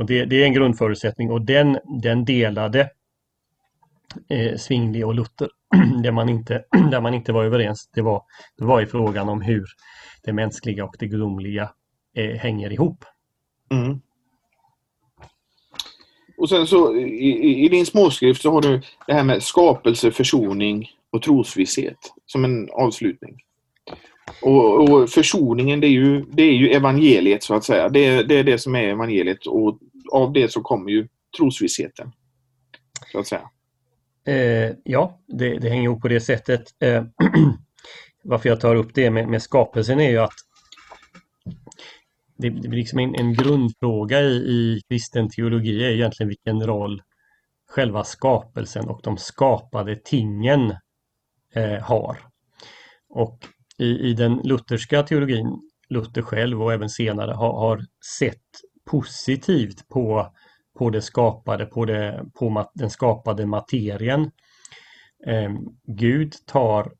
Och det, det är en grundförutsättning och den, den delade eh, Svingli och Luther. där, man inte, där man inte var överens, det var, det var i frågan om hur det mänskliga och det gudomliga eh, hänger ihop. Mm. Och sen så i, i, din småskrift så har du det här med skapelse, försoning och trosvisshet som en avslutning. Och, och försoningen det är, ju, det är ju evangeliet så att säga. Det, det är det som är evangeliet och av det så kommer ju trosvissheten. Så att säga. Eh, ja, det, det, hänger ihop på det sättet. Eh, varför jag tar upp det med, med skapelsen är ju att det, det blir liksom en, en grundfråga i, i kristen teologi är egentligen vilken roll själva skapelsen och de skapade tingen eh, har. Och i, i den lutherska teologin, Luther själv och även senare har, har sett positivt på på det skapade, på, det, på den skapade materien. Eh, Gud tar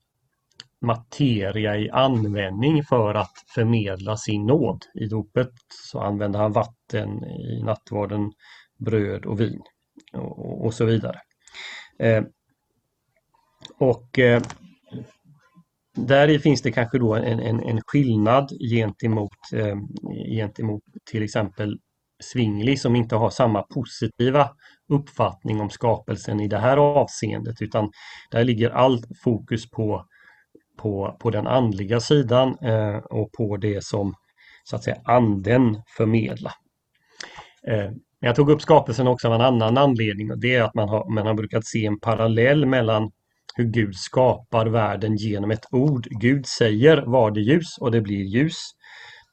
materia i användning för att förmedla sin nåd. I dopet så använder han vatten, i nattvarden bröd och vin och, och så vidare. Eh, och eh, där finns det kanske då en, en, en skillnad gentemot, eh, gentemot till exempel Svingli som inte har samma positiva uppfattning om skapelsen i det här avseendet utan där ligger allt fokus på, på, på den andliga sidan eh, och på det som så att säga anden förmedlar. Eh, jag tog upp skapelsen också av en annan anledning och det är att man har, man har brukat se en parallell mellan hur Gud skapar världen genom ett ord. Gud säger var det ljus och det blir ljus.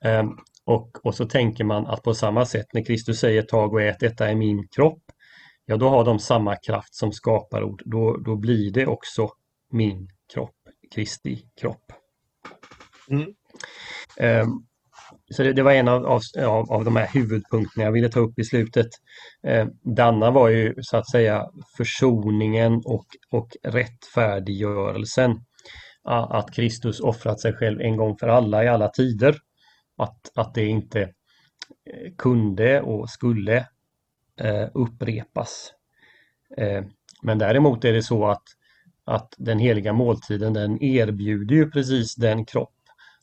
Ehm, och, och så tänker man att på samma sätt när Kristus säger tag och ät, detta är min kropp. Ja, då har de samma kraft som skapar ord. Då, då blir det också min kropp, Kristi kropp. Mm. Så det, det, var en av, av, av de här huvudpunkterna jag ville ta upp i slutet. Eh, Danna var ju så att säga försoningen och, och rättfärdiggörelsen. Att Kristus offrat sig själv en gång för alla i alla tider. Att, att det inte eh, kunde och skulle eh, upprepas. Eh, men däremot är det så att, att den heliga måltiden den erbjuder ju precis den kropp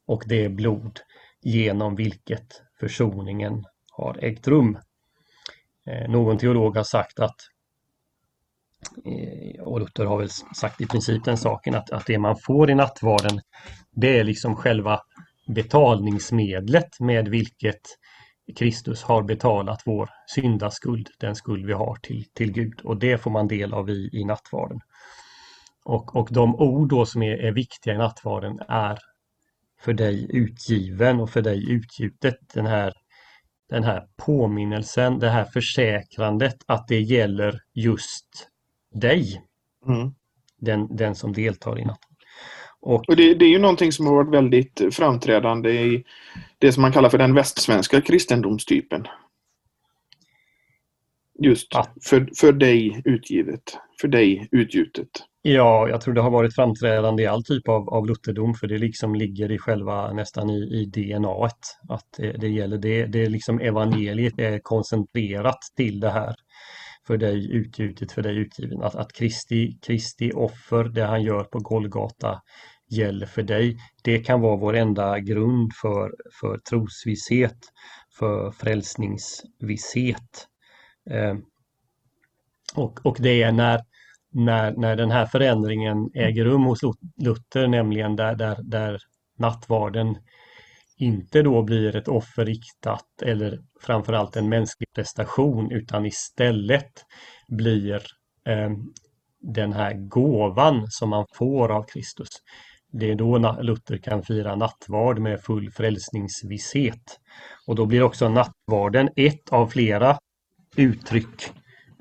och det blod genom vilket försoningen har ägt rum. Eh, någon teolog har sagt att, eh, och Luther har väl sagt i princip den saken, att, att det man får i nattvarden det är liksom själva betalningsmedlet med vilket Kristus har betalat vår syndaskuld, den skuld vi har till, till Gud och det får man del av i, i nattvarden. Och, och de ord då som är, är viktiga i nattvarden är för dig utgiven och för dig utgjutet. Den här, den här påminnelsen, det här försäkrandet att det gäller just dig. Mm. Den, den som deltar i natten. Och, och det, det, är ju någonting som har varit väldigt framträdande i det som man kallar för den västsvenska kristendomstypen. Just att, för, för dig utgivet, för dig utgjutet. Ja, jag tror det har varit framträdande i all typ av, av lutherdom för det liksom ligger i själva nästan i, i DNA. Att det, det gäller det. Det är liksom evangeliet är koncentrerat till det här för dig utgjutet, för dig utgiven. Att, att Kristi, Kristi offer, det han gör på Golgata gäller för dig. Det kan vara vår enda grund för, för trosvisshet, för frälsningsvisshet. Eh, och, och det är när när, när den här förändringen äger rum hos Luther, nämligen där, där, där nattvarden inte då blir ett offer riktat eller framförallt en mänsklig prestation utan istället blir eh, den här gåvan som man får av Kristus. Det är då Luther kan fira nattvard med full frälsningsvisshet. Och då blir också nattvarden ett av flera uttryck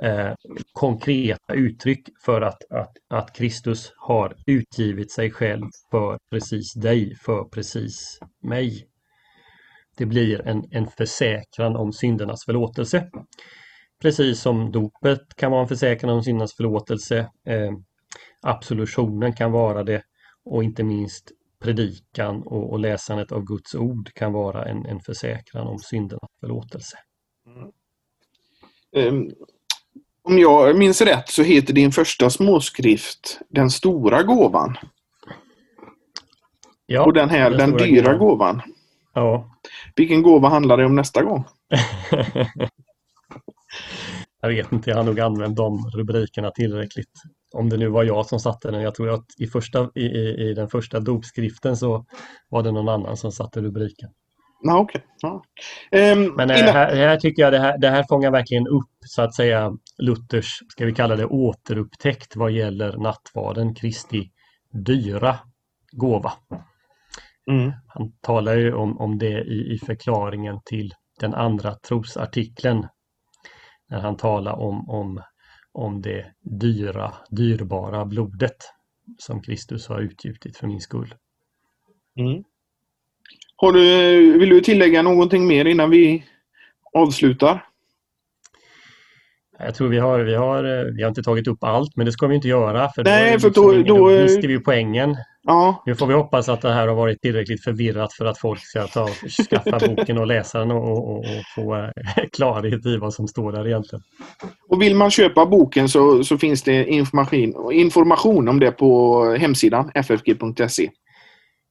eh, konkreta uttryck för att, att, att Kristus har utgivit sig själv för precis dig, för precis mig. Det blir en, en försäkran om syndernas förlåtelse. Precis som dopet kan vara en försäkran om syndernas förlåtelse. Eh, absolutionen kan vara det och inte minst predikan och, och läsandet av Guds ord kan vara en, en försäkran om syndernas förlåtelse. Mm. Um, om jag minns rätt så heter din första småskrift Den stora gåvan. Ja, och den här, den, den dyra gåvan. gåvan. Ja. Vilken gåva handlar det om nästa gång? jag vet inte, jag har nog använt de rubrikerna tillräckligt. Om det nu var jag som satte den. Jag tror att i, första, i, i den första dopskriften så var det någon annan som satte rubriken. Ah, okay. ah. Um, Men äh, här, här, tycker jag det här, det här fångar verkligen upp så att säga Luthers, ska vi kalla det återupptäckt vad gäller nattvarden, Kristi dyra gåva. Mm. Han talar ju om, om det i, i förklaringen till den andra trosartikeln. När han talar om, om, om det dyra, dyrbara blodet som Kristus har utgjutit för min skull. Mm. Har du, vill du tillägga någonting mer innan vi avslutar? Jag tror vi har, vi har, vi har inte tagit upp allt, men det ska vi inte göra. För Nej, då, för då, liksom, då, då mister vi poängen. Ja. Nu får vi hoppas att det här har varit tillräckligt förvirrat för att folk ska ta, skaffa boken och läsa den och, och, och få eh, klarhet i vad som står där egentligen. Och vill man köpa boken så, så finns det information, information om det på hemsidan ffg.se.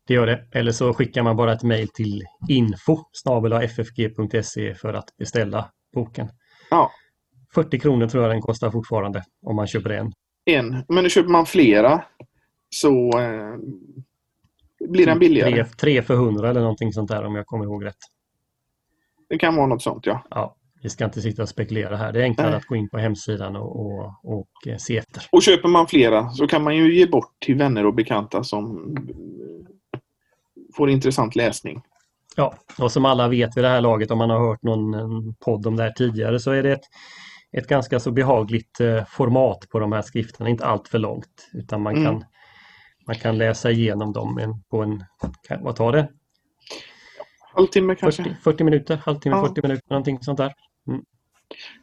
Det gör det. Eller så skickar man bara ett mejl till info ffg.se för att beställa boken. Ja. 40 kronor tror jag den kostar fortfarande om man köper en. En. Men köper man flera så eh, blir den billigare. Tre, tre för 100 eller någonting sånt där om jag kommer ihåg rätt. Det kan vara något sånt ja. Ja, vi ska inte sitta och spekulera här. Det är enklare Nej. att gå in på hemsidan och, och, och eh, se efter. Och köper man flera så kan man ju ge bort till vänner och bekanta som eh, får intressant läsning. Ja, och som alla vet vid det här laget om man har hört någon podd om det här tidigare så är det ett, ett ganska så behagligt eh, format på de här skrifterna, inte allt för långt utan man Mm. kan man kan läsa igenom dem på en, vad tar det? Halvtimme kanske? 40, 40 minuter, halvtimme, Ja. 40 minuter, någonting sånt där.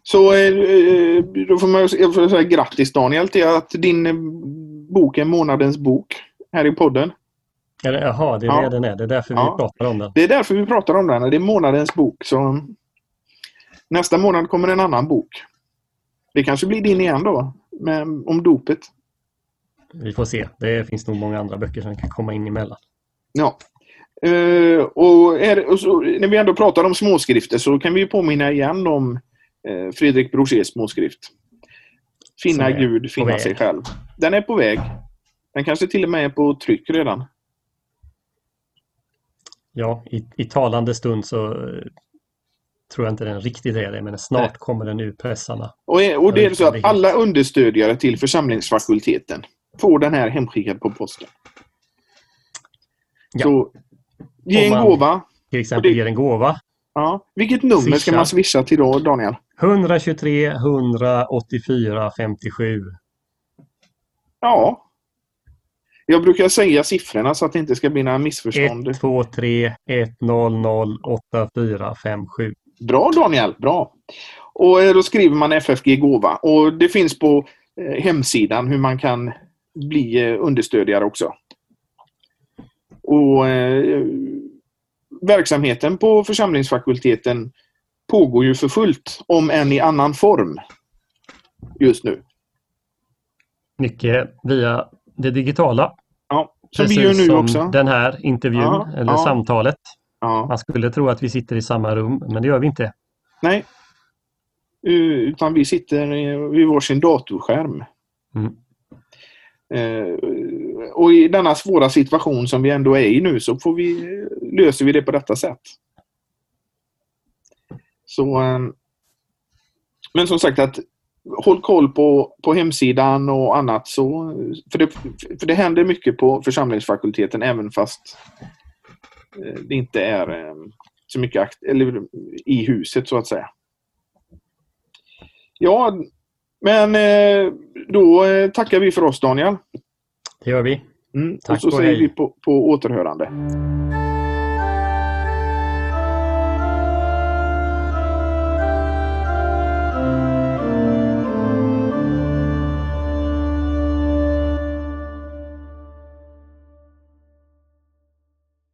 Så eh, eh, då får man jag får säga grattis Daniel till att din bok är månadens bok här i podden. Eller, jaha, det är Ja. det den är. Det är därför Ja. vi pratar om den. Det är därför vi pratar om den. Det är månadens bok. Så nästa månad kommer en annan bok. Det kanske blir din igen då, med, om dopet. Vi får se. Det finns nog många andra böcker som kan komma in emellan. Ja. Eh, och, är, och så, när vi ändå pratar om småskrifter så kan vi påminna igen om eh, Fredrik Brochers småskrift. Finna Gud, finna väg. sig själv. Den är på väg. Den kanske till och med är på tryck redan. Ja, i, i talande stund så tror jag inte den riktigt är det, men snart Nej. kommer den ur pressarna. Och, och det är så att alla understödjare till församlingsfakulteten får den här hemskickad på posten. Ja. Så ge en gåva. Till exempel det- ger en gåva. Ja. Vilket nummer ska Swisha. man swisha till då, Daniel? 123 184 57. Ja. Jag brukar säga siffrorna så att det inte ska bli några missförstånd. 1, 2, 3, 100 8457. Bra Daniel, bra. Och eh, då skriver man FFG Gåva. Och det finns på eh, hemsidan hur man kan bli eh, understödjare också. Och eh, verksamheten på församlingsfakulteten pågår ju för fullt, om än i annan form just nu. Mycket via det digitala. Ja, som vi Precis gör nu också. den här intervjun Ja, eller ja. samtalet. Ja. Man skulle tro att vi sitter i samma rum, men det gör vi inte. Nej. Utan vi sitter vid varsin datorskärm. Mm. Eh, Och i denna svåra situation som vi ändå är i nu så får vi, löser vi det på detta sätt. Så, eh, men som sagt att håll koll på, på hemsidan och annat. Så, för, det, för det händer mycket på församlingsfakulteten även fast det inte är eh, så mycket akt, eller i huset så att säga. Ja, men eh, då eh, tackar vi för oss Daniel. Det gör vi. Mm. Tack och så säger hej. vi på, på återhörande.